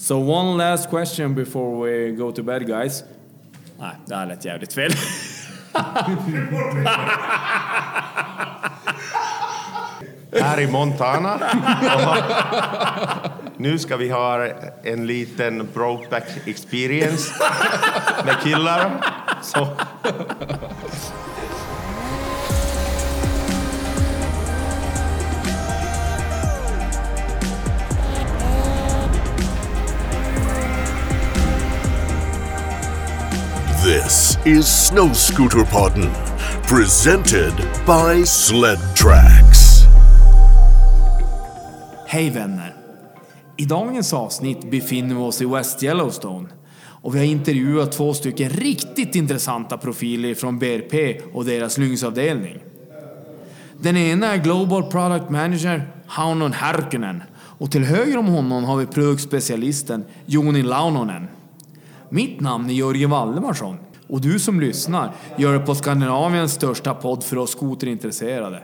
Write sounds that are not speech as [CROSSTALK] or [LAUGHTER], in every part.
So one last question before we go to bed guys. Nej, det här lät jävligt fel. [LAUGHS] Här i Montana. [LAUGHS] nu ska vi ha en liten brokeback experience med killar. [LAUGHS] Så. This is Snow Scooter Podden, presented by Sled Tracks. Hej vänner! I dagens avsnitt befinner vi oss i West Yellowstone och vi har intervjuat två stycken riktigt intressanta profiler från BRP och deras Lynxavdelning. Den ena är Global Product Manager Haunon Härkönen och till höger om honom har vi produktspecialisten Joni Launonen. Mitt namn är Jörgen Valdemarsson och du som lyssnar gör det på Skandinaviens största podd för oss skoterintresserade.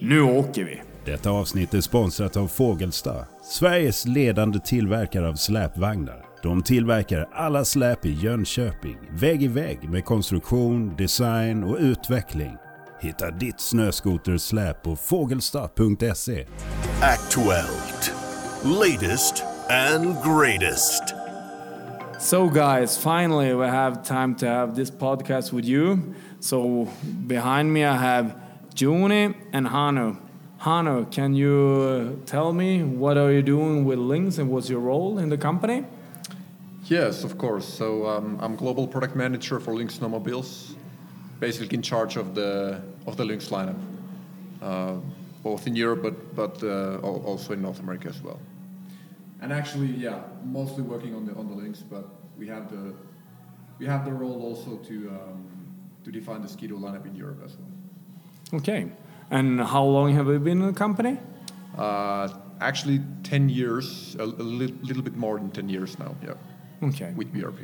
Nu åker vi! Detta avsnitt är sponsrat av Fågelsta, Sveriges ledande tillverkare av släpvagnar. De tillverkar alla släp i Jönköping, vägg i vägg med konstruktion, design och utveckling. Hitta ditt snöskotersläp på fågelsta.se. Actuelt. Latest and greatest. So, guys, finally, we have time to have this podcast with you. So, behind me, I have Joni and Hannu. Hannu, can you uh, tell me what are you doing with Lynx and what's your role in the company? Yes, of course. So um, I'm global product manager for Lynx Snowmobiles, basically in charge of the of the Lynx lineup, uh, both in Europe but but uh, also in North America as well. And actually, yeah, mostly working on the on the Lynx, but we have the we have the role also to um, to define the Ski-Doo lineup in Europe as well. Okay. And how long have you been in the company? Uh, actually, ten years, a, a li- little bit more than ten years now. Yeah, Okay, with BRP.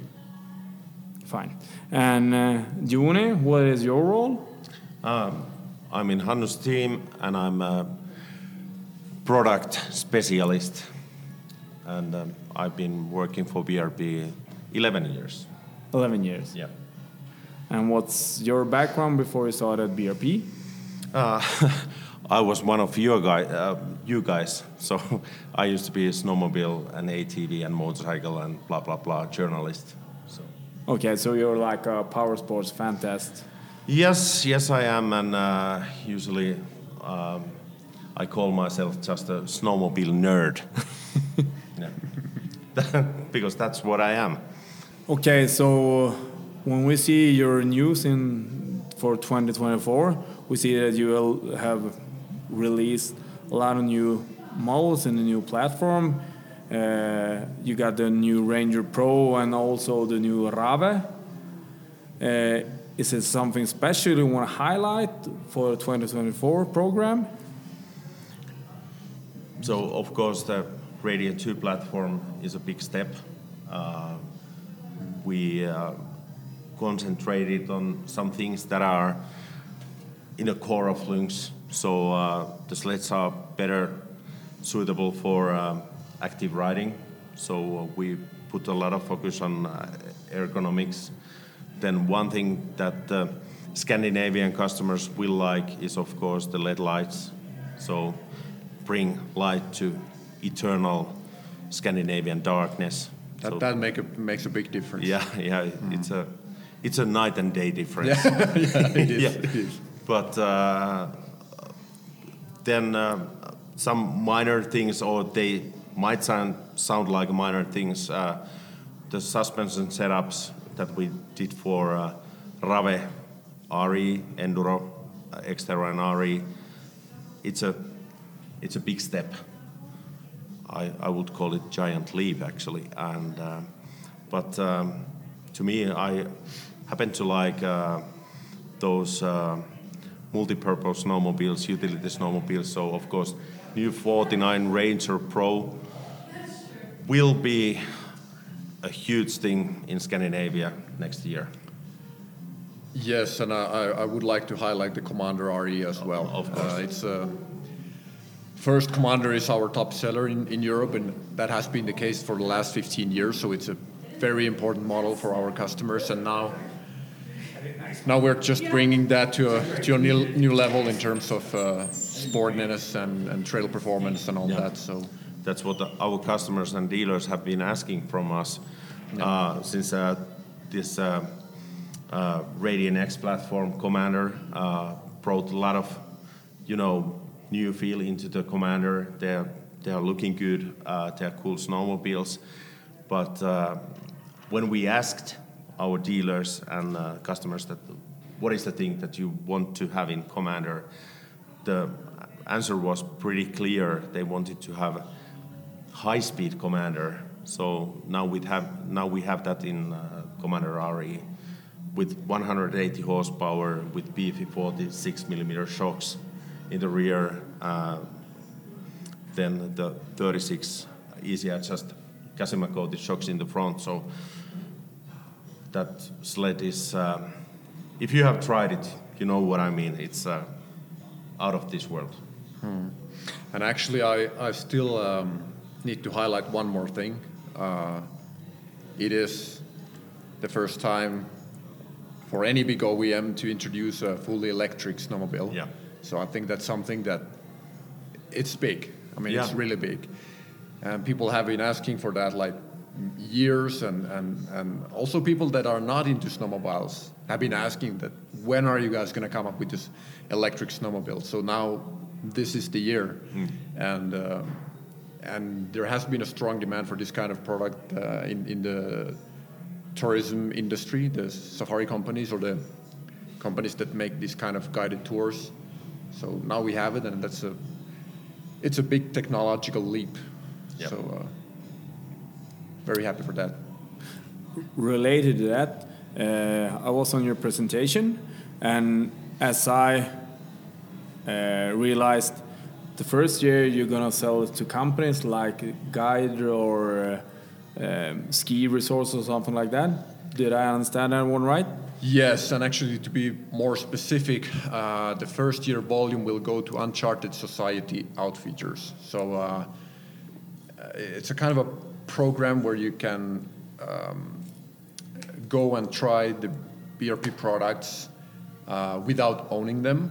fine. And uh, Joni, what is your role? Um, I'm in Hannu's team and I'm a product specialist. And um, I've been working for BRP 11 years. 11 years. Yeah. And what's your background before you started BRP? Uh, [LAUGHS] I was one of your guy, uh, you guys. [LAUGHS] So I used to be a snowmobile and ATV and motorcycle and blah blah blah journalist. So Okay, so you're like a power sports fantast. yes, yes I am, and uh, usually um, I call myself just a snowmobile nerd. [LAUGHS] yeah. [LAUGHS] because that's what I am. Okay, so when we see your news in for 2024, we see that you will have released a lot of new models in the new platform. Uh, you got the new Ranger Pro and also the new Rave. Uh, is it something special you want to highlight for the 2024 program? So of course the Radien 2 platform is a big step. Uh, we uh, concentrated on some things that are in the core of Lynx. So uh, the sleds are better suitable for um, active riding. So uh, we put a lot of focus on uh, ergonomics. Then one thing that uh, Scandinavian customers will like is of course the LED lights. So bring light to eternal Scandinavian darkness. That, So- that make a, makes a big difference. yeah, yeah, it's a it's a night and day difference. [LAUGHS] yeah, it is. Yeah. It is. But uh, then uh, some minor things, or they might sound sound like minor things. Uh, the suspension setups that we did for uh, Rave, RE, Enduro, uh, Xterrain, and RE, it's a it's a big step. I, I would call it giant leap actually, and uh, but um, to me, I happen to like uh, those uh, multi-purpose snowmobiles, utility snowmobiles. So of course, new 49 Ranger Pro will be a huge thing in Scandinavia next year. Yes, and I, I would like to highlight the Commander RE as well. Of course. Uh, it's a first Commander is our top seller in, in Europe, and that has been the case for the last 15 years. So it's a very important model for our customers, and now now we're just bringing that to a to a new, new level in terms of uh, sportiness and, and trail performance and all Yeah. that. So That's what the, our customers and dealers have been asking from us uh, since uh, this uh, uh, Radien X platform Commander uh, brought a lot of, you know, new feel into the Commander. They're they're looking good. Uh, they're cool snowmobiles, but uh, when we asked our dealers and uh, customers that what is the thing that you want to have in Commander, the answer was pretty clear. They wanted to have high-speed Commander. So now we have now we have that in uh, Commander RE with 180 horsepower with beefy 46 millimeter shocks in the rear. Uh, then the 36 easy adjust Kashima coated shocks in the front. So that sled is, um, if you have tried it, you know what I mean. It's uh, out of this world. And actually, I, I still um, need to highlight one more thing. Uh, it is the first time for any big OEM to introduce a fully electric snowmobile. Yeah. So I think that's something that it's big. I mean, it's really big. And people have been asking for that like years, and, and, and also people that are not into snowmobiles have been asking that when are you guys going to come up with this electric snowmobile? So now this is the year, and um, and there has been a strong demand for this kind of product uh, in in the tourism industry, the safari companies or the companies that make these kind of guided tours. So now we have it, and that's a it's a big technological leap. Yep. So uh, very happy for that. related to that, uh, I was on your presentation, and as I uh, realized, the first year you're gonna sell it to companies like Guide or uh, um, Ski Resorts or something like that. Did I understand that one right? Yes, and actually to be more specific, uh, the first year volume will go to Uncharted Society Outfitters. So uh, it's a kind of a program where you can um, go and try the BRP products uh, without owning them.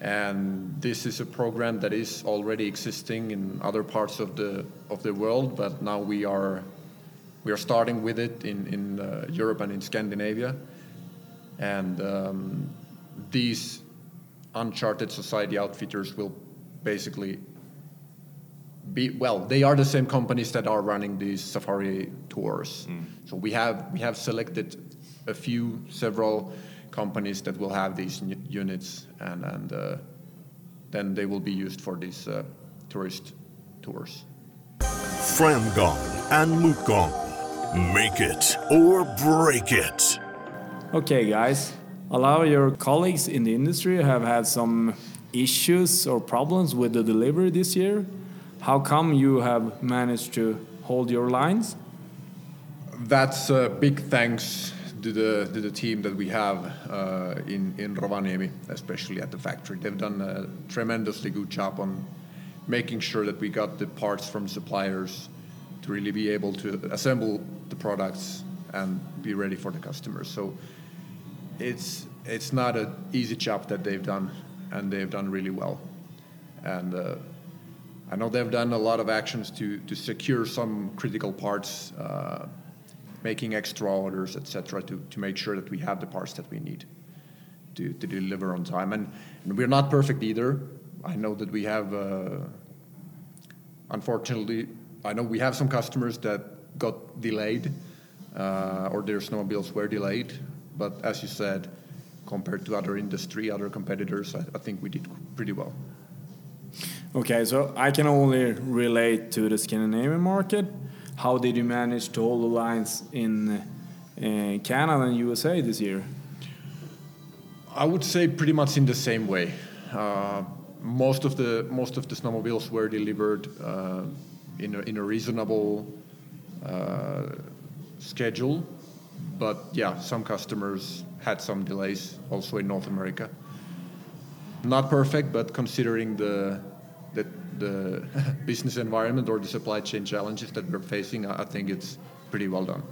And this is a program that is already existing in other parts of the of the world, but now we are we are starting with it in in uh, Europe and in Scandinavia. And um, these Uncharted Society outfitters will basically be well. They are the same companies that are running these safari tours. So we have we have selected a few, several companies that will have these u- units, and and uh, then they will be used for these uh, tourist tours. Framgong and Mutgong. Make it or break it. Okay, guys. A lot of your colleagues in the industry have had some issues or problems with the delivery this year. How come you have managed to hold your lines? That's a big thanks to the to the team that we have uh, in in Rovaniemi, especially at the factory. They've done a tremendously good job on making sure that we got the parts from suppliers to really be able to assemble the products and be ready for the customers. So it's it's not an easy job that they've done, and they've done really well. And uh, I know they've done a lot of actions to to secure some critical parts, uh, making extra orders, etc., to to make sure that we have the parts that we need to to deliver on time. And, and we're not perfect either. I know that we have. Uh, unfortunately, I know we have some customers that got delayed uh, or their snowmobiles were delayed. But as you said, compared to other industry, other competitors, I, I think we did pretty well. Okay, so I can only relate to the Scandinavian market. How did you manage to hold the lines in uh, Canada and USA this year? I would say pretty much in the same way. Uh, most of the most of the snowmobiles were delivered uh, in a, in a reasonable uh, schedule, but yeah, some customers had some delays also in North America. Not perfect, but considering the the the [LAUGHS] business environment or the supply chain challenges that we're facing, I think it's pretty well done.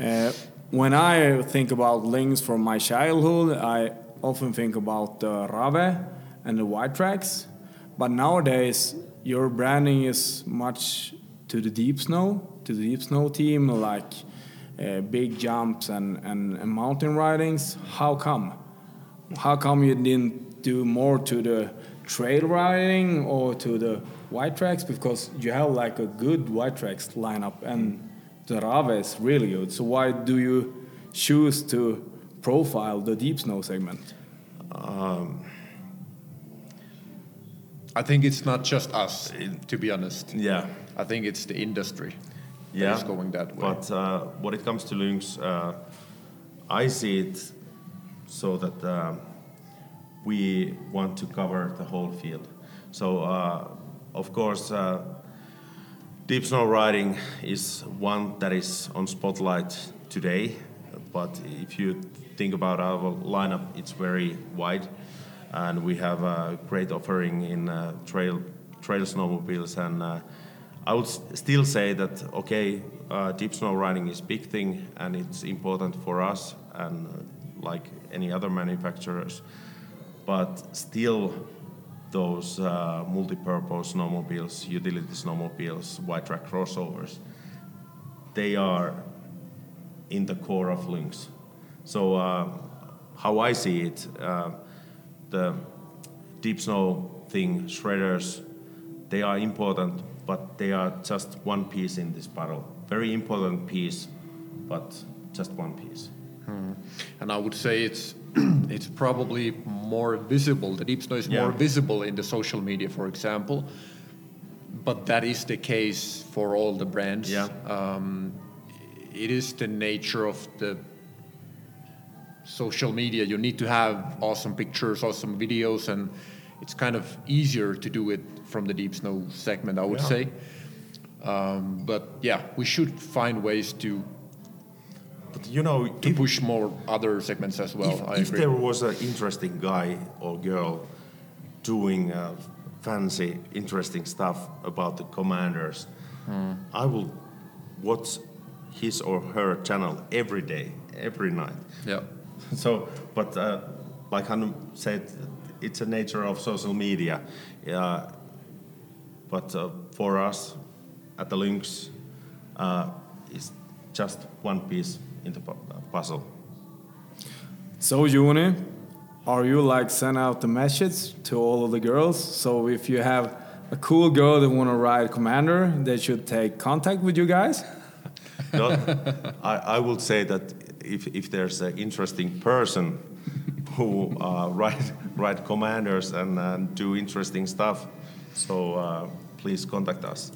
Uh, when I think about Lynx from my childhood, I often think about the Rave and the white tracks. But nowadays, your branding is much to the deep snow, to the deep snow team, like uh, Uh, big jumps and, and, and mountain ridings. How come? How come you didn't do more to the trail riding or to the white tracks? Because you have like a good white tracks lineup and the Rave is really good. So why do you choose to profile the deep snow segment? Um, I think it's not just us, to be honest. Yeah. I think it's the industry Yeah. is going that way. But uh, when it comes to Lynx, uh, I see it so that uh, we want to cover the whole field. So, uh, of course, uh, deep snow riding is one that is on spotlight today. But if you think about our lineup, it's very wide, and we have a great offering in uh, trail trail snowmobiles. And uh, I would still say that okay, uh, deep snow riding is big thing, and it's important for us and uh, like any other manufacturers. But still, those uh, multi-purpose snowmobiles, utility snowmobiles, white track crossovers, they are in the core of Lynx. So uh, how I see it, uh, the deep snow thing, shredders, they are important, but they are just one piece in this battle. Very important piece, but just one piece. And I would say it's [CLEARS THROAT] it's probably more visible. The deep snow is more visible in the social media, for example. But that is the case for all the brands. Yeah. Um, it is the nature of the social media. You need to have awesome pictures, awesome videos, and it's kind of easier to do it from the deep snow segment, I would Yeah. say. Um, but yeah, we should find ways to But you know, to if, push more other segments as well. if, I if agree. there was an interesting guy or girl doing uh, fancy, interesting stuff about the commanders, I will watch his or her channel every day, every night. yeah. [LAUGHS] So, but uh, like Hannu said, it's a nature of social media. Uh, but uh, for us at the Lynx, uh, it's just one piece in the uh, puzzle. So, Joni, are you like send out the message to all of the girls? So, if you have a cool girl that want to ride Commander, they should take contact with you guys. [LAUGHS] No, I, I would say that if, if there's an interesting person who uh, [LAUGHS] write, write commanders and, and do interesting stuff, so uh, please contact us.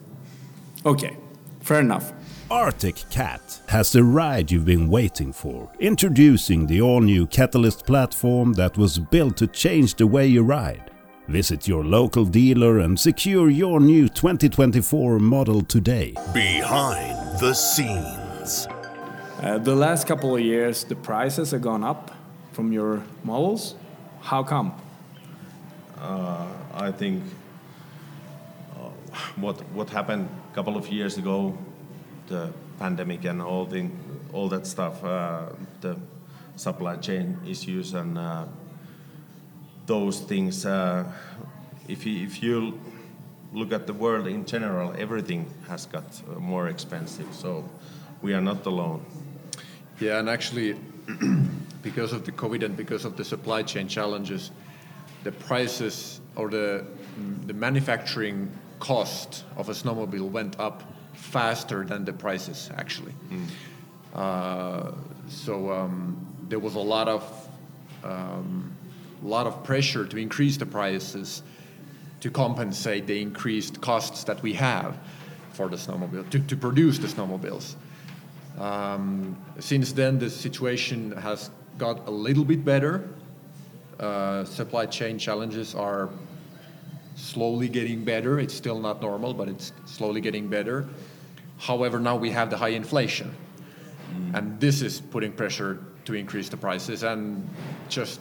Okay, fair enough. Arctic Cat has the ride you've been waiting for. Introducing the all new Catalyst platform that was built to change the way you ride. Visit your local dealer and secure your new 2024 model today. Behind the scenes. Uh, the last couple of years, the prices have gone up from your models. How come? I think uh, what what happened a couple of years ago, the pandemic and all the all that stuff, uh, the supply chain issues and uh, those things. Uh, if you, if you look at the world in general, everything has got uh, more expensive. So we are not alone. Yeah, and actually, [CLEARS THROAT] because of the COVID and because of the supply chain challenges, the prices or the the manufacturing cost of a snowmobile went up faster than the prices actually. Uh, so um, there was a lot of um, lot of pressure to increase the prices to compensate the increased costs that we have for the snowmobile to, to produce the snowmobiles. Um, since then, the situation has got a little bit better. Uh, supply chain challenges are slowly getting better. It's still not normal, but it's slowly getting better. However, now we have the high inflation, and this is putting pressure to increase the prices. And just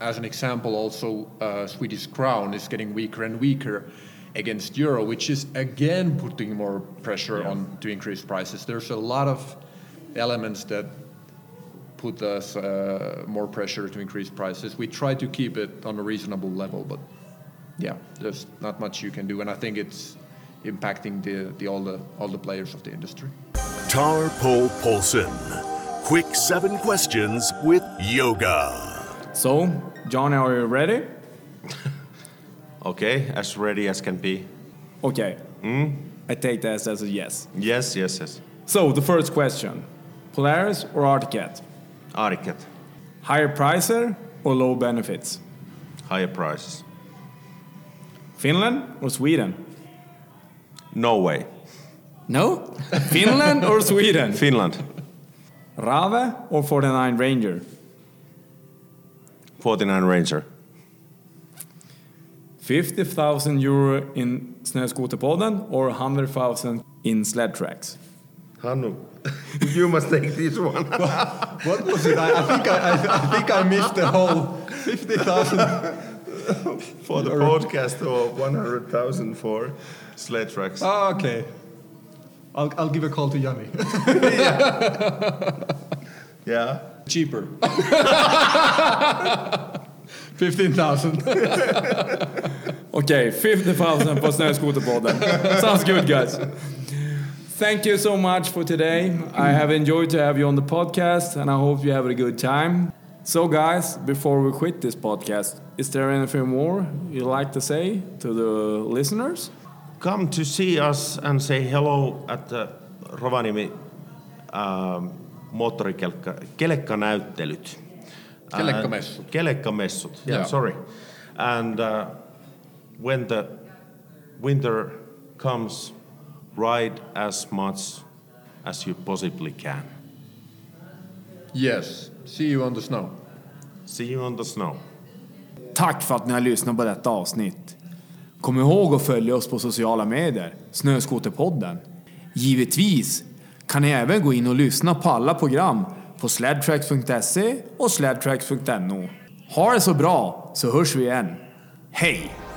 as an example, also uh, Swedish crown is getting weaker and weaker against euro, which is again putting more pressure on to increase prices. There's a lot of elements that put us uh, more pressure to increase prices. We try to keep it on a reasonable level, but yeah, there's not much you can do, and I think it's impacting the, the all the all the players of the industry. Tar Pole Polson. Quick seven questions with yoga. So, John, are you ready? [LAUGHS] Okay, as ready as can be. Okay. I take that as a yes. Yes, yes, yes. So, the first question Polaris or Arctic Cat? Arket, Higher pricer or low benefits? higher prices. Finland or Sweden? No way. No? [LAUGHS] Finland or Sweden? Finland, Rave or 49 Ranger? 49 Ranger. 50,000 euro in Snöskoterpodden or 100,000 in sled tracks? Hannu, [LAUGHS] you must take this one. [LAUGHS] What was it? I, I think I, I, I think I missed the whole fifty thousand. [LAUGHS] for the podcast or 100,000 for sled tracks. Oh, ah, okay. I'll, I'll give a call to Yanni. Yeah. Cheaper. Fifteen thousand. Okay, 50,000 på Snöskoterpodden. Sounds good guys. Thank you so much for today. I have enjoyed to have you on the podcast and I hope you have a good time. So guys, before we quit this podcast, is there anything more you'd like to say to the listeners? Come to see us and say hello at the Rovaniemi um, moottorikelkka, kelekkanäyttelyt. Uh, Kelekkamessut. kelekkamessut, yeah, Yeah. sorry. And uh, when the winter comes, ride as much as you possibly can. Yes. See you on the snow. See you on the snow. Tack för att ni har lyssnat på detta avsnitt. Kom ihåg att följa oss på sociala medier, Snöskoterpodden. Givetvis kan ni även gå in och lyssna på alla program på sledtracks.se och sledtracks.no. Ha det så bra så hörs vi igen. Hej!